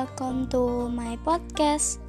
welcome to my podcast.